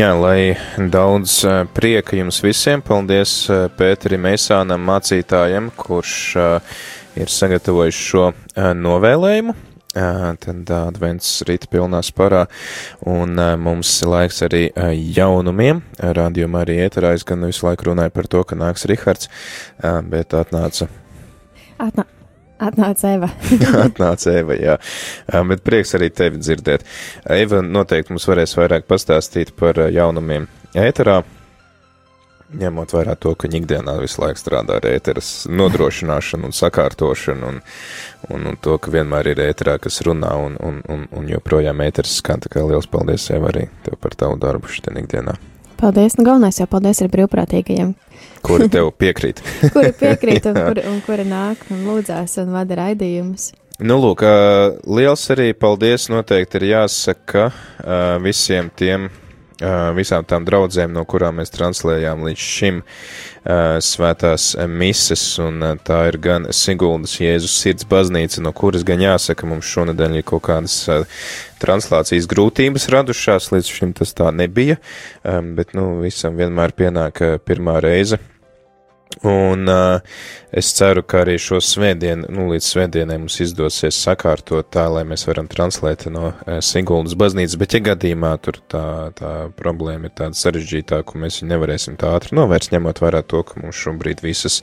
Jā, lai daudz prieka jums visiem. Paldies Pēterim Eisānam, mācītājam, kurš ir sagatavojis šo novēlējumu. Tad advents rīta pilnā sparā, un mums laiks arī jaunumiem. Rādījumā arī ēterā es gan visu laiku runāju par to, ka nāks Rihards, bet atnāca. Atnā. Atnāca Eva. Atnāca Eva, jā. Bet prieks arī tevi dzirdēt. Eva noteikti mums varēs vairāk pastāstīt par jaunumiem ēterā, ņemot vērā to, ka ikdienā visu laiku strādā ar ēteras nodrošināšanu un sakārtošanu, un, un, un to, ka vienmēr ir ēterā, kas runā, un, un, un, un joprojām ēteras skan. Tā kā liels paldies, Eva, arī tev par tavu darbu šitien ikdienā. Paldies, nu galvenais jau paldies arī brīvprātīgajiem. Kuri tev piekrīt? kuri piekrīt un kuri, un kuri nāk un lūdzās un vada raidījumus. Nu, lūk, liels arī paldies noteikti ir jāsaka visiem tiem visām tām draudzēm, no kurām mēs translējām līdz šim svētās mises, un tā ir gan Siguldas Jēzus sirds baznīca, no kuras gan jāsaka, mums šonadēļ ir kaut kādas translācijas grūtības radušās, līdz šim tas tā nebija, bet, nu, visam vienmēr pienāk pirmā reize Un uh, es ceru, ka arī šo svētdienu, nu, līdz svētdienai mums izdosies sakārtot tā, lai mēs varam translēt no uh, Siguldas baznīcas, bet ja gadījumā tur tā, tā problēma ir tāda sarežģītāka, un mēs viņu nevarēsim tā ātri novērst, ņemot vērā to, ka mums šobrīd visas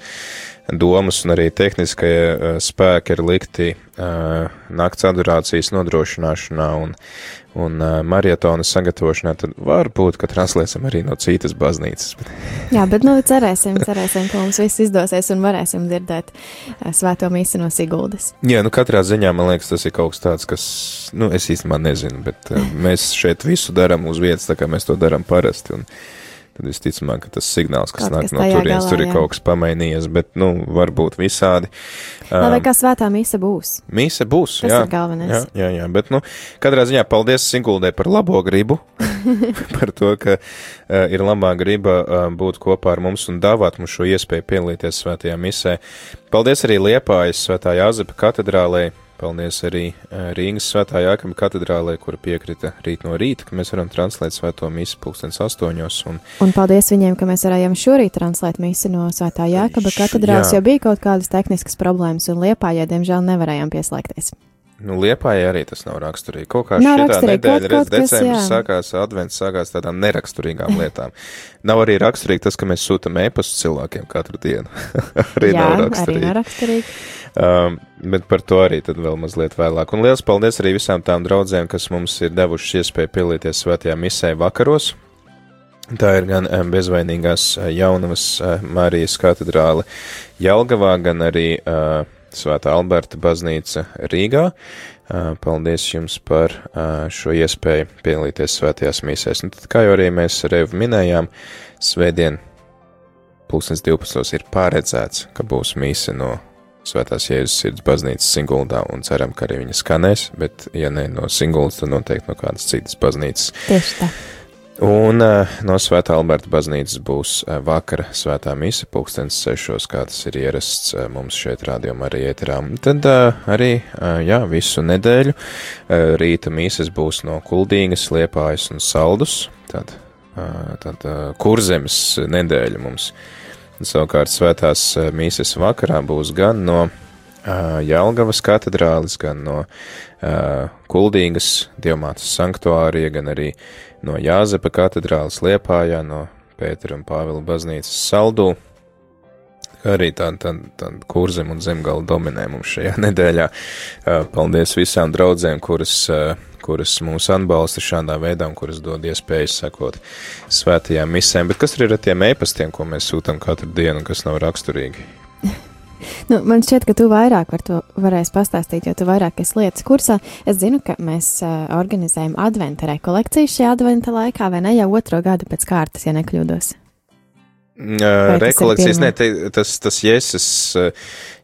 domas un arī tehniskie uh, spēki ir likti uh, nakts adorācijas nodrošināšanā un, un uh, marietona sagatavošanā, tad varbūt, ka translēsim arī no citas baznīcas. Jā, bet nu cerēsim, cerēsim, ka mums viss izdosies un varēsim dzirdēt uh, svēto mīsu no Siguldas. Jā, nu katrā ziņā man liekas, tas ir kaut kas tāds, kas, nu, es īstenībā nezinu, bet uh, mēs šeit visu darām uz vietas, tā kā mēs to darām parasti. Un, tad visticamāk, ka tas signāls, kas kaut nāk kas no turienes, tur ir jā. kaut kas pamainījies, bet, nu, varbūt visādi. Um, Vai kā svētā mīsa būs? Mīsa būs, tas jā. ir galvenais. Jā, jā, jā, bet, nu, katrā ziņā paldies Singuldē par labo gribu, par to, ka uh, ir labā griba uh, būt kopā ar mums un dāvāt mums šo iespēju piedalīties svētajā misē. Paldies arī Liepājas svētā Jāzepa katedrālē Paldies arī eh, Rīgas svētā Jākama katedrālē, kura piekrita rīt no rīta, ka mēs varam translēt svēto misi pulkstens astoņos. Un, un paldies viņiem, ka mēs varējām šorīt translēt misi no svētā Jākaba katedrāles, jo bija kaut kādas tehniskas problēmas un Liepājai, diemžēl, nevarējām pieslēgties. Nu, Liepājai arī tas nav raksturīgi. Kaut kā nav šitā nedēļa, redz, decembris sākās, advents sākās tādām neraksturīgām lietām. nav arī raksturīgi tas, ka mēs sūtam ēpastu cilvēkiem katru dienu. arī jā, nav raksturīgi. Arī nav raksturīgi. Um, bet par to arī tad vēl mazliet vēlāk. Un liels paldies arī visām tām draudzēm, kas mums ir devušas iespēju pielīties svētajā misē vakaros. Tā ir gan um, bezvainīgās uh, jaunavas uh, Marijas katedrāle Jelgavā, gan arī uh, Svētā Alberta baznīca Rīgā. Paldies jums par šo iespēju piedalīties svētajās mīsēs. Un tad, kā jau arī mēs ar Evu minējām, svētdien pulkstens 12. ir paredzēts, ka būs mīsa no Svētās Jēzus sirds baznīcas Singuldā un ceram, ka arī viņa skanēs, bet ja ne no Singuldas, tad noteikti no kādas citas baznīcas. Tieši tā. Un uh, no Svētā Alberta baznīcas būs uh, vakara svētā mise, pulkstens sešos, kā tas ir ierasts uh, mums šeit rādījumā arī ēterā. Tad uh, arī, uh, jā, visu nedēļu uh, rīta mises būs no Kuldīgas, Liepājas un Saldus, tad, uh, tad uh, kurzemes nedēļa mums. Savukārt svētās uh, mises vakarā būs gan no uh, Jelgavas katedrālis, gan no uh, Kuldīgas dievmātas sanktuārija, gan arī no Jāzepa katedrāles Liepājā, no Pētera un Pāvila baznīcas saldū. Arī tāda tā, tā kurzem un zemgala dominē mums šajā nedēļā. Paldies visām draudzēm, kuras, kuras mūs atbalsta šādā veidā un kuras dod iespēju sekot svētajām misēm. Bet kas ir ar tiem e-pastiem, ko mēs sūtam katru dienu un kas nav raksturīgi? Nu, man šķiet, ka tu vairāk par to varēsi pastāstīt, jo tu vairāk esi lietas kursā. Es zinu, ka mēs uh, organizējam adventa rekolekciju šajā adventa laikā, vai ne jau otro gadu pēc kārtas, ja nekļūdos. Uh, rekolekcijas, ne, te, tas, tas jēzus,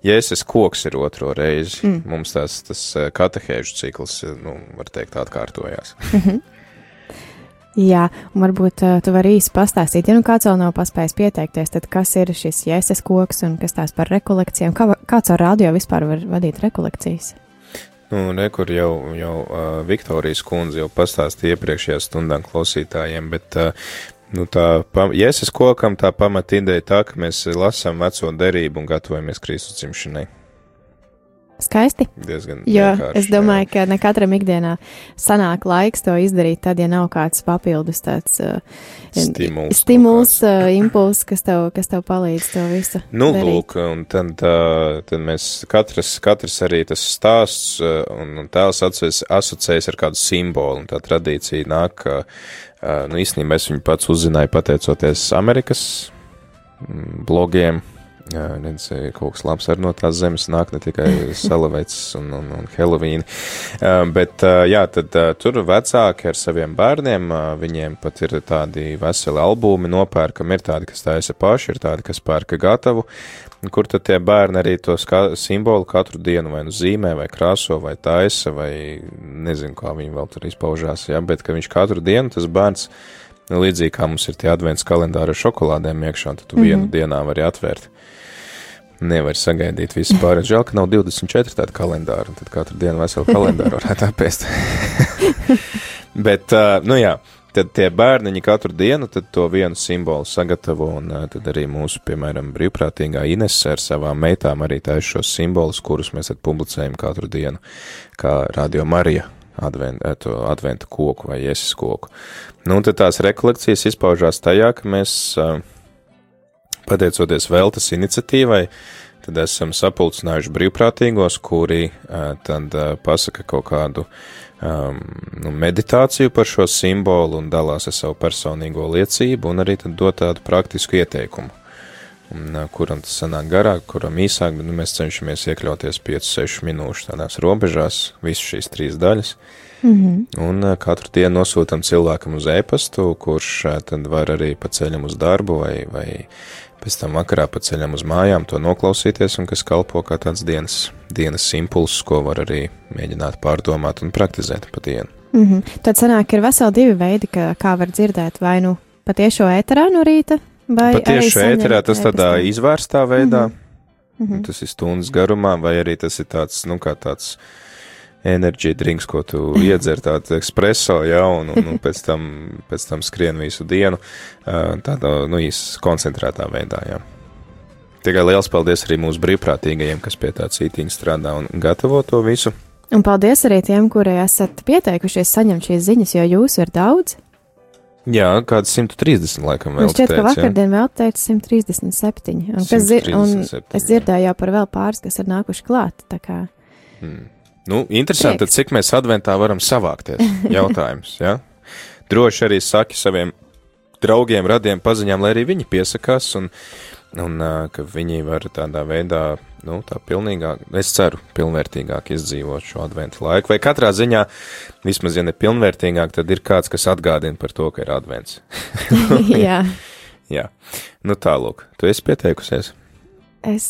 jēzus koks ir otro reizi. Mm. Mums tās, tas katehēžu cikls, nu, var teikt, atkārtojās. Mm -hmm. Jā, un varbūt uh, tu vari īsi pastāstīt, ja nu kāds vēl nav paspējis pieteikties, tad kas ir šis jēzus koks un kas tās par rekolekcijām? Kā, kāds ar radio vispār var vadīt rekolekcijas? Nu, re, kur jau, jau uh, Viktorijas kundze jau pastāstīja iepriekšējā stundā klausītājiem, bet uh, Nu, tā, Jēzus kokam tā pamata ideja tā, ka mēs lasām veco derību un gatavojamies Kristus dzimšanai. Skaisti. Diezgan. Jo es domāju, jā. ka ne katram ikdienā sanāk laiks to izdarīt, tad, ja nav kāds papildus tāds uh, stimuls, stimuls uh, impulss, kas tev, kas tev palīdz to visu. Nu, darīt. lūk, un tad, uh, tad mēs katrs, katrs arī tas stāsts uh, un, un tēls asociējas ar kādu simbolu, un tā tradīcija nāk, ka, uh, nu, īstenībā es viņu pats uzzināju pateicoties Amerikas mm, blogiem Jā, redz, kaut kas labs arī no tās zemes nāk, ne tikai salaveits un, un, un Helovīni. Bet, jā, tad tur vecāki ar saviem bērniem, viņiem pat ir tādi veseli albumi nopērkam, ir tādi, kas taisa paši, ir tādi, kas pērka gatavu, kur tad tie bērni arī to simbolu katru dienu vai nu zīmē, vai krāso, vai taisa, vai nezinu, kā viņi vēl tur izpaužās, jā, bet ka viņš katru dienu, tas bērns, līdzīgi kā mums ir tie advents kalendāri ar šokolādēm iekšā, tad tu mm -hmm. vienu dienā vari atvērt nevar sagaidīt visu pārējo. Žēl, ka nav 24 tādu kalendāru, tad katru dienu veselu kalendāru varētu apēst. Bet, nu jā, tad tie bērniņi katru dienu to vienu simbolu sagatavo, un tad arī mūsu, piemēram, brīvprātīgā Inese ar savām meitām arī taisa šos simbolus, kurus mēs publicējam katru dienu, kā Radio Marija advent, adventu koku vai iesis koku. Nu, un tad tās rekolekcijas izpaužās tajā, ka mēs uh, Pateicoties Veltes iniciatīvai, tad esam sapulcinājuši brīvprātīgos, kuri uh, tad pasaka kaut kādu um, nu, meditāciju par šo simbolu un dalās ar savu personīgo liecību un arī tad dod tādu praktisku ieteikumu. Un, kuram tas sanāk garāk, kuram īsāk, bet nu, mēs cenšamies iekļauties 5-6 minūšu tādās robežās, visas šīs trīs daļas. Mm -hmm. Un katru dienu nosūtam cilvēkam uz e-pastu, kurš tad var arī pa ceļam uz darbu vai, vai pēc tam vakarā pa ceļam uz mājām to noklausīties un kas kalpo kā tāds dienas, dienas impulss, ko var arī mēģināt pārdomāt un praktizēt pa dienu. Mm -hmm. Tad sanāk, ir veseli divi veidi, kā, kā var dzirdēt, vai nu patiešo ēterā no rīta, vai patiešo ēterā tas tādā izvērstā veidā, mm -hmm. tas ir stundas garumā, vai arī tas ir tāds, nu, kā tāds enerģija drinks, ko tu iedzer tādu espreso, ja, un, un, un pēc, tam, pēc tam skrien visu dienu tādā, nu, īsi koncentrētā veidā, jā. Tikai liels paldies arī mūsu brīvprātīgajiem, kas pie tā cītīņa strādā un gatavo to visu. Un paldies arī tiem, kuri esat pieteikušies saņemt šīs ziņas, jo jūsu ir daudz. Jā, kāds 130 laikam vēl. Man šķiet, ka vakardien vēl teica 137. Un, 137 un es dzirdēju jau par vēl pāris, kas ir nākuši klāt. Hmm. Nu, interesanti, tad, cik mēs adventā varam savākties. Jautājums, ja? Droši arī saki saviem draugiem, radiem paziņām, lai arī viņi piesakās un, un ka viņi var tādā veidā, nu, tā pilnīgāk, es ceru, pilnvērtīgāk izdzīvot šo adventu laiku. Vai katrā ziņā, vismaz, ja ne pilnvērtīgāk, tad ir kāds, kas atgādina par to, ka ir advents. Jā. Jā. Nu, tālūk, tu esi pieteikusies? Es,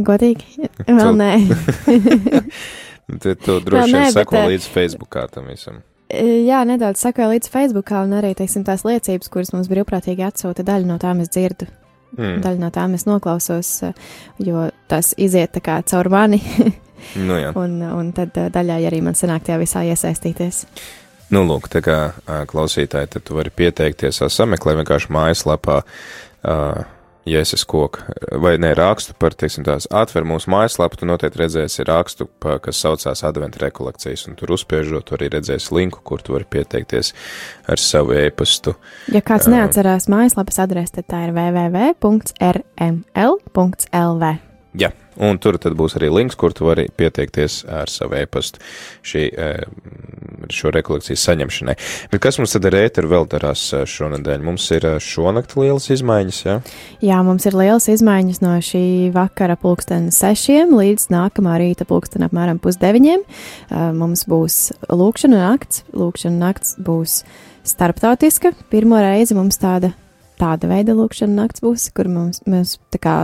godīgi, vēl nē. Tad tu droši vien seko bet, līdz Facebookā tam visam. Jā, nedaudz sekoju līdz Facebookā, un arī, teiksim, tās liecības, kuras mums brīvprātīgi atsūta, daļu no tām es dzirdu. Mm. Daļu no tām es noklausos, e, jo tas iziet tā kā caur mani. nu, jā. un, un tad e, daļai arī man sanāk tajā visā iesaistīties. Nu, lūk, tā kā klausītāji, tad tu vari pieteikties, sameklē vienkārši mājaslapā. Uh, jēzus koku, vai ne rakstu par, teiksim, tās atver mūsu mājaslapu, tu noteikti redzēsi rakstu, pa, kas saucās adventa rekolekcijas, un tur uzspiežot, arī redzēsi linku, kur tu vari pieteikties ar savu e-pastu. Ja kāds neatcerās mājaslapas adresi, tad tā ir www.rml.lv. Jā, un tur tad būs arī links, kur tu vari pieteikties ar savu e-pastu šī, eh, šo rekolekciju saņemšanai. Bet kas mums tad ar ēteru vēl darās eh, šonadēļ? Mums ir eh, šonakt lielas izmaiņas, jā? Jā, mums ir lielas izmaiņas no šī vakara pulksten sešiem līdz nākamā rīta pulksten apmēram pusdeviņiem. Mums būs lūkšana nakts, lūkšana nakts būs starptautiska. Pirmo reizi mums tāda tāda veida lūkšana nakts būs, kur mums, mēs tā kā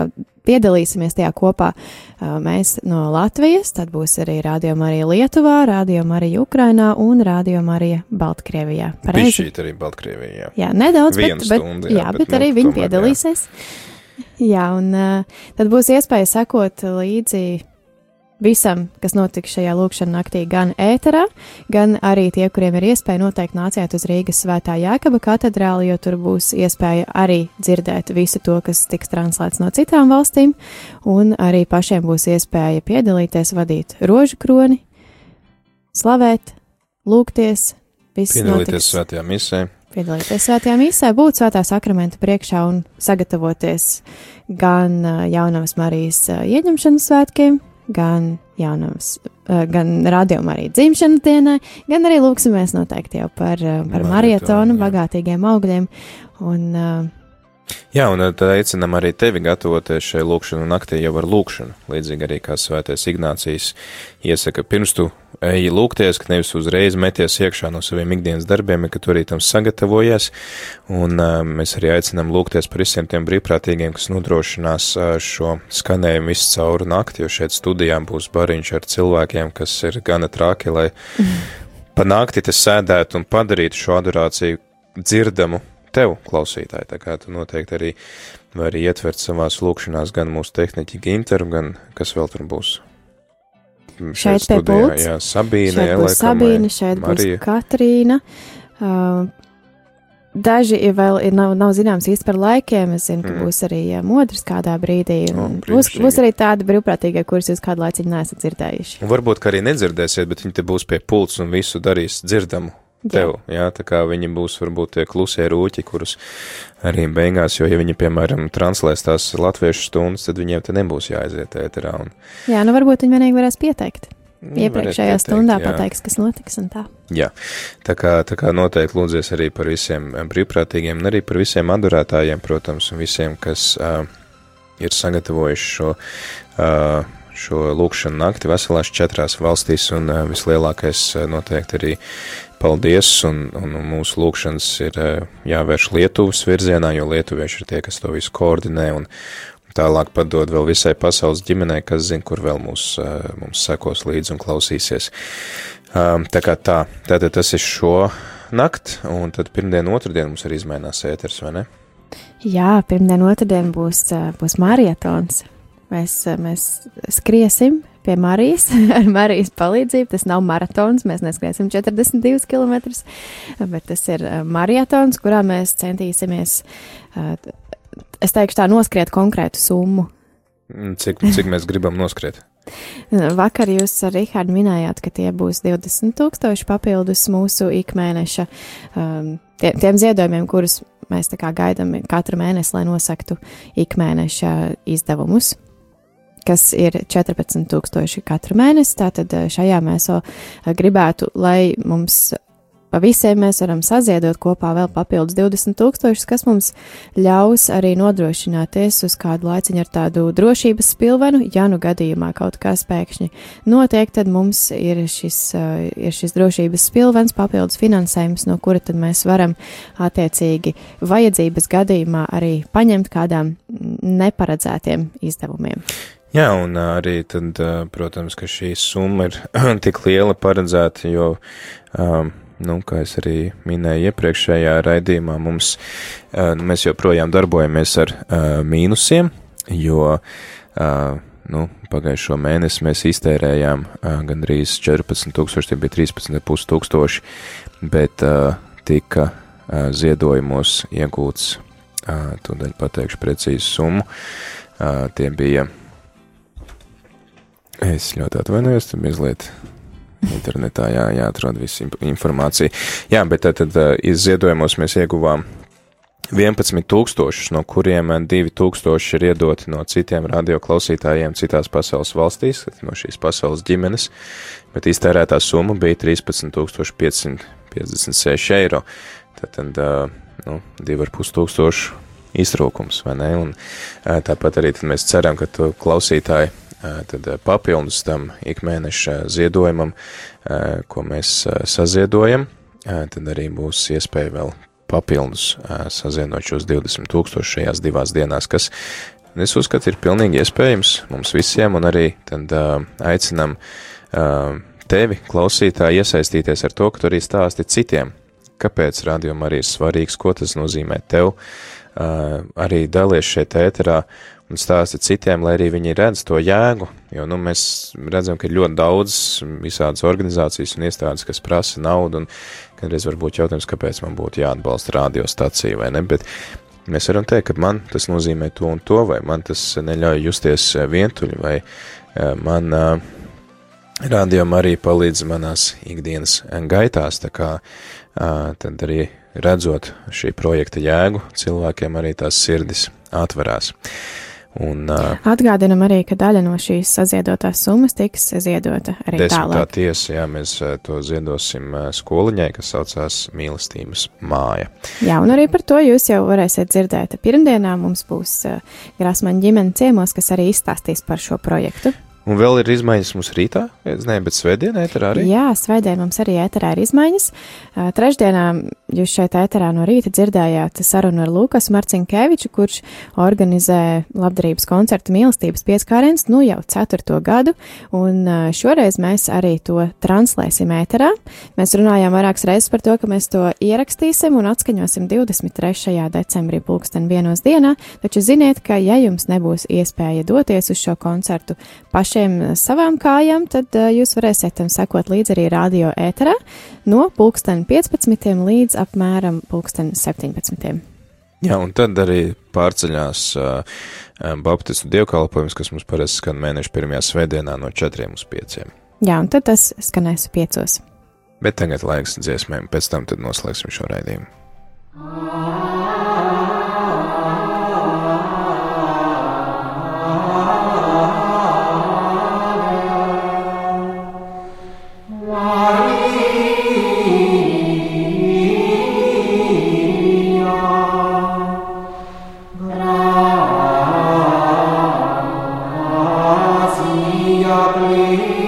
piedalīsimies tajā kopā. Mēs no Latvijas, tad būs arī Rādio Marija Lietuvā, Rādio Marija Ukrainā un Rādio Marija Baltkrievijā. Pareizi? Šī arī Baltkrievijā. Jā, nedaudz, bet, stundu, bet, jā, jā, bet, bet nu, arī viņi piedalīsies. Jā. jā, un tad būs iespēja sekot līdzi visam, kas notiks šajā lūkšanā naktī, gan ēterā, gan arī tie, kuriem ir iespēja noteikti nāciet uz Rīgas svētā Jēkaba katedrāli, jo tur būs iespēja arī dzirdēt visu to, kas tiks translēts no citām valstīm, un arī pašiem būs iespēja piedalīties, vadīt rožu kroni, slavēt, lūgties, Piedalīties svētajā misē. Piedalīties svētajā misē, būt svētā sakramenta priekšā un sagatavoties gan ā, jaunavas Marijas ā, ieņemšanas svētkiem, gan jaunavas, ā, gan radiom arī dzimšanas dienai, gan arī lūksimies noteikti jau par, ā, par Marietonu, bagātīgiem augļiem. Un, ā, Jā, un tad aicinam arī tevi gatavoties šai lūkšanu naktī jau ar lūkšanu. Līdzīgi arī kā svētais Ignācijas iesaka, pirms tu eji lūgties, ka nevis uzreiz meties iekšā no saviem ikdienas darbiem, ka tu arī tam sagatavojies. Un uh, mēs arī aicinam lūgties par visiem tiem brīvprātīgiem, kas nodrošinās uh, šo skanējumu visu cauru nakti, jo šeit studijā būs bariņš ar cilvēkiem, kas ir gana traki, lai pa nakti te sēdētu un padarītu šo adorāciju dzirdamu tev, klausītāji. Tā kā tu noteikti arī vari ietvert savās lūkšanās gan mūsu tehniķi Ginteru, gan kas vēl tur būs. Šeit pie pults. jā, Sabīne, šeit būs Sabīne, šeit Marija. būs Katrīna. Uh, Daži ir vēl ir, nav, nav zināms īsti par laikiem. Es zinu, ka Mm. būs arī modrs kādā brīdī. O, būs, būs arī tādi brīvprātīgie, kurus jūs kādu laiciņu neesat dzirdējuši. Un varbūt, ka arī nedzirdēsiet, bet viņi te būs pie pults un visu darīs dzirdamu tev. Jā, tā kā viņi būs varbūt tie klusie rūķi, kurus arī beigās, jo, ja viņi, piemēram, translēs tās latviešu stundas, tad viņiem te nebūs jāaiziet ēterā. Un, Jā, nu varbūt viņi vienīgi varēs pieteikt. nu, Iepriekšējā pieteikt, stundā jā. pateiks, kas notiks un tā. Jā, tā kā, tā kā noteikti lūdzies arī par visiem eh, brīvprātīgiem, un arī par visiem adorētājiem, protams, un visiem, kas uh, ir sagatavojuši šo, uh, šo lūkšanu nakti veselās četrās valstīs, un vislielākais noteikti arī paldies, un, un, mūsu lūkšanas ir uh, jāvērš Lietuvas virzienā, jo lietuvieši ir tie, kas to visu koordinē, un tālāk padod vēl visai pasaules ģimenei, kas zina, kur vēl mūs, uh, mums sekos līdzi un klausīsies. Um, tā kā tā, tātad tas ir šo nakt, un tad pirmdien, otrdien mums arī izmainās ēters, vai ne? Jā, pirmdien, otrdien būs, ā, būs marietons. Mēs, ā, mēs skriesim pie Marijas ar Marijas palīdzību. Tas nav maratons, mēs neskriesim 42 km, bet tas ir ā, marietons, kurā mēs centīsimies, ā, es teikšu tā, noskriet konkrētu summu. Mm, Cik, cik mēs gribam noskriet? Vakar jūs ar Rihārdu minējāt, ka tie būs 20 tūkstoši papildus mūsu ikmēneša um, tie, tiem ziedojumiem, kurus mēs gaidām katru mēnesi, lai nosaktu ikmēneša izdevumus, kas ir 14,000 katru mēnesi. Tātad eh, šajā mēs eh, gribētu, lai mums pa visiem mēs varam saziedot kopā vēl papildus 20,000, kas mums ļaus arī nodrošināties uz kādu laiciņu ar tādu drošības spilvenu. Ja nu gadījumā kaut kas pēkšņi notiek, tad mums ir šis, uh, ir šis drošības spilvens, papildus finansējums, no kura tad mēs varam attiecīgi vajadzības gadījumā arī paņemt kādām neparedzētiem izdevumiem. Jā, un arī tad, protams, ka šī summa ir tik liela paredzēta, jo, um, nu, kā es arī minēju iepriekšējā raidījumā, mums, uh, mēs joprojām darbojamies ar uh, mīnusiem, jo, uh, nu, pagājušo mēnesi mēs iztērējām uh, gandrīz 14 tūkstoši, tie bija 13,5 tūkstoši, bet uh, tika uh, ziedojumos iegūts, uh, tūdaļ pateikšu precīzu summu, uh, tie bija Es ļoti atvainojos, tur mazliet internetā jā, jāatrod visu imp- informāciju. Jā, bet tad, tad uh, izziedojumos mēs ieguvām 11 tūkstošus, no kuriem 2 tūkstoši ir iedoti no citiem radioklausītājiem citās pasaules valstīs, no šīs pasaules ģimenes, bet iztērētā summa bija 13 556 eiro. Tad, tad uh, nu, 2,5 tūkstošu iztrūkums, vai ne? Un tāpat arī mēs ceram, ka klausītāji tad papildus tam ikmēneša ziedojumam, ko mēs saziedojam, tad arī būs iespēja vēl papildus saziedot šos 20 tūkstošus šajās divās dienās, kas es uzskatu ir pilnīgi iespējams mums visiem, un arī tad aicinam tevi, klausītāji, iesaistīties ar to, ka tu arī stāsti citiem, kāpēc rādījumam arī ir svarīgs, ko tas nozīmē tev, arī dalies šeit ēterā, un stāsti citiem, lai arī viņi redz to jēgu, jo, nu, mēs redzam, ka ir ļoti daudz visādas organizācijas un iestādes, kas prasa naudu, un kādreiz varbūt jautājums, kāpēc man būtu jāatbalsta radiostacija vai ne, bet mēs varam teikt, ka man tas nozīmē to un to, vai man tas neļauj justies vientuļi, vai man rādījumi arī palīdz manās ikdienas gaitās, tā kā tad arī redzot šī projekta jēgu, cilvēkiem arī tās sirdis atverās. Un, uh, Atgādinam arī, ka daļa no šīs saziedotās summas tiks ziedota arī tālāk. Tā tiesa, jā, mēs to ziedosim skoliņai, kas saucās mīlestības māja. Jā, un arī par to jūs jau varēsiet dzirdēt. Pirmdienā mums būs uh, Grasmaņa ģimene ciemos, kas arī izstāstīs par šo projektu. Un vēl ir izmaiņas mums rītā, nezinu, bet svētdienā ēterā arī? Jā, svētdien mums arī ēterā ir izmaiņas. Trešdienā jūs šeit ēterā no rīta dzirdējāt sarunu ar Lukas Marcinkeviču, kurš organizē labdarības koncertu mīlestības pieskāriens nu jau ceturto gadu, un šoreiz mēs arī to translēsim ēterā. Mēs runājām vairākas reizes par to, ka mēs to ierakstīsim un atskaņosim 23. decembrī pulksten vienos dienā, taču ziniet, ka ja jums nebūs iespēja doties uz šo koncertu paši pašiem savām kājām, tad jūs varēsiet tam sekot līdzi arī radio ēterā no pulksten 15 līdz apmēram pulksten 17. Jā, un tad arī pārceļās uh, Baptistu dievkalpojums, kas mums parasti skan mēneša pirmajā svētdienā no 4 uz 5. Jā, un tad tas skanēs 5. Bet tagad laiks dziesmēm, pēc tam tad noslēgsim šo raidījumu. Música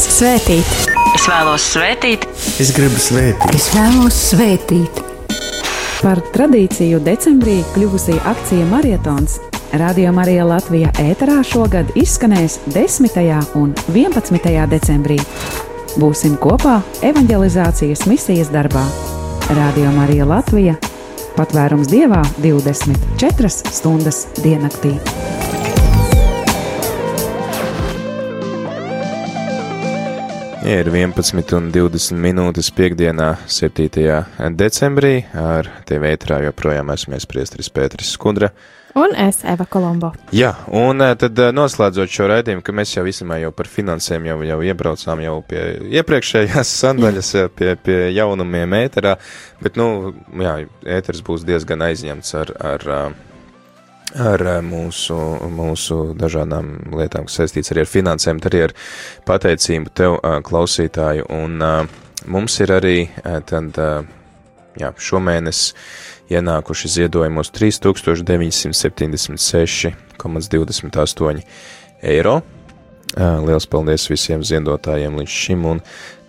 vēlos svētīt. Es vēlos svētīt. Es gribu svētīt. Es vēlos svētīt. Par tradīciju decembrī kļuvusī akcija Marietons Radio Marija Latvija ēterā šogad izskanēs 10. un 11. decembrī. Būsim kopā evanģelizācijas misijas darbā. Radio Marija Latvija - patvērums dievā 24 stundas diennaktī. Ja ir 11 un 20 minūtes piekdienā, 7. decembrī, ar tevi ētrā joprojām esmu Priestris Pēteris Skudra. Un es, Eva Kolombo. Jā, un eh, tad eh, noslēdzot šo raidījumu, ka mēs jau vismaz jau par finansēm jau, jau iebraucām jau pie iepriekšējās sandaļas, eh, pie, pie jaunumiem ēterā, bet, nu, jā, ēters būs diezgan aizņemts ar, ar ar eh, mūsu, mūsu dažādām lietām, kas saistīts arī ar finansēm, arī ar pateicību tev, eh, klausītāju. Un eh, mums ir arī tad, jā, šomēnes ienākuši ziedojumos 3976,28 eiro. Liels paldies visiem ziedotājiem līdz šim, un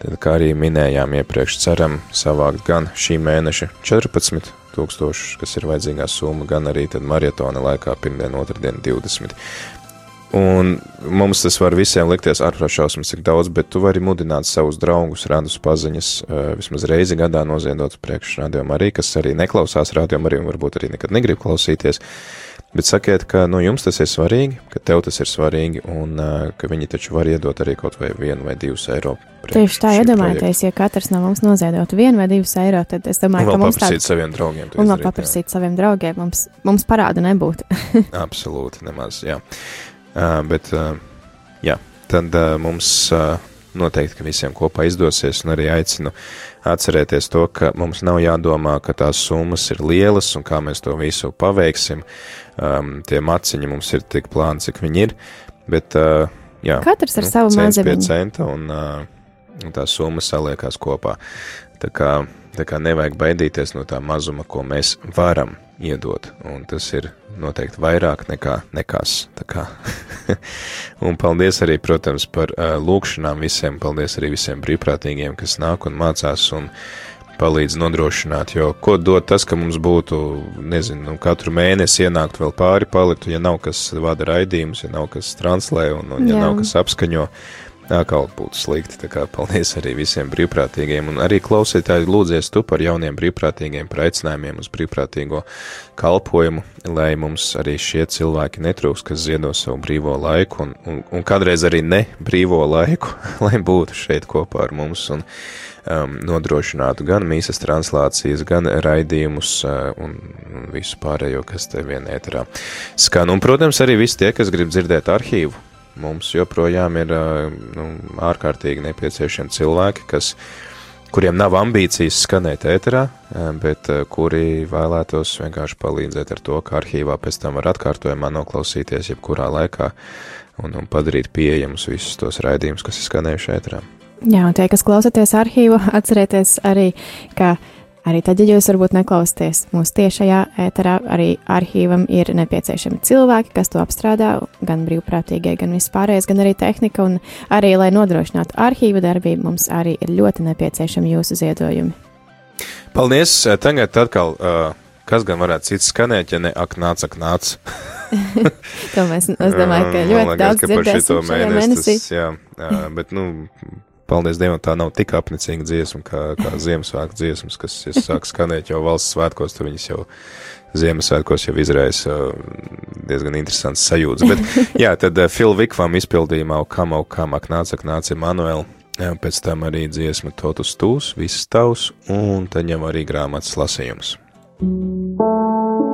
tad, kā arī minējām iepriekš, ceram savākt gan šī mēneša 14 tūkstošus, kas ir vajadzīgā summa, gan arī tad maratona laikā, pirmdien, otrdien, 20. Un mums tas var visiem likties ārprāt šausmas, cik daudz, bet tu vari mudināt savus draugus, radus paziņas, vismaz reizi gadā noziedot priekš rādījumam arī, kas arī neklausās rādījumam arī un varbūt arī nekad negrib klausīties. Bet sakiet, ka nu, jums tas ir svarīgi, ka tev tas ir svarīgi, un uh, ka viņi taču var iedot arī kaut vai vienu vai divus eiro. Tieši tā, iedomājieties, ja katrs no mums noziedotu vienu vai divus eiro, tad es domāju, un ka mums tāds... saviem draugiem. Un vēl paprasīt jā. saviem draugiem, mums, mums parāda nebūtu. Absolūti, nemaz, jā. Uh, bet, uh, jā, tad uh, mums uh, noteikti, ka visiem kopā izdosies, un arī aicinu atcerēties to, ka mums nav jādomā, ka tās summas ir lielas un kā mēs to visu paveiksim. Um, tie maciņi mums ir tik plāni, cik viņi ir. Bet, uh, jā, Katrs ar nu, savu mazumiņu. Centa un, uh, un tā summa saliekās kopā. Tā kā, tā kā nevajag baidīties no tā mazuma, ko mēs varam iedot, un tas ir noteikti vairāk nekā nekas. un paldies arī, protams, par uh, lūkšanām visiem, paldies arī visiem brīvprātīgiem, kas nāk un mācās un palīdz nodrošināt, jo ko dod tas, ka mums būtu, nezinu, nu, katru mēnesi ienākt vēl pāri palitu, ja nav kas vada raidījumus, ja nav kas translē un, un ja Jā. nav kas apskaņo, atkal būtu slikti. Tā kā paldies arī visiem brīvprātīgiem un arī klausītāji lūdzies tu par jauniem brīvprātīgiem, par aicinājumiem uz brīvprātīgo kalpojumu, lai mums arī šie cilvēki netrūks, kas ziedo savu brīvo laiku un, un, un kādreiz arī ne brīvo laiku, lai būtu šeit kopā ar mums. Un, um, nodrošinātu gan mīsas translācijas, gan raidījumus uh, un, visu pārējo, kas te vien ēterā skan. Un, protams, arī visi tie, kas grib dzirdēt arhīvu. Mums joprojām ir nu, ārkārtīgi nepieciešami cilvēki, kas, kuriem nav ambīcijas skanēt ēterā, bet kuri vēlētos vienkārši palīdzēt ar to, ka arhīvā pēc tam var atkārtojumā noklausīties jebkurā laikā un, un padarīt pieejamus visus tos raidījumus, kas ir skanējuši ēterā. Jā, un tie, kas klausāties arhīvu, atcerieties arī, ka arī tad, ja jūs varbūt neklausāties mūsu tiešajā ēterā, arī arhīvam ir nepieciešami cilvēki, kas to apstrādā, gan brīvprātīgie, gan vispārējais, gan arī tehnika, un arī, lai nodrošinātu arhīva darbību, mums arī ir ļoti nepieciešami jūsu ziedojumi. Paldies! Tagad atkal. Kas gan varētu cits skanēt, ja ne ak, nāc, ak, nāc? to mēs, es domāju, ka ļoti daudz dzirdēsim šajā mēnesī. Tas, jā, bet, nu, paldies Dievam, tā nav tik apnicīga dziesma kā, kā Ziemassvētku dziesmas, kas sāk skanēt jau valsts svētkos, tad viņas jau Ziemassvētkos jau izraisa diezgan interesants sajūtas. Bet, jā, tad Phil Vikvam izpildījumā, kam kam ak nāc, ak nāc, Emanuel, pēc tam arī dziesma Totus tūs, viss tavs, un tad ņem arī grāmatas lasījums. Thank you.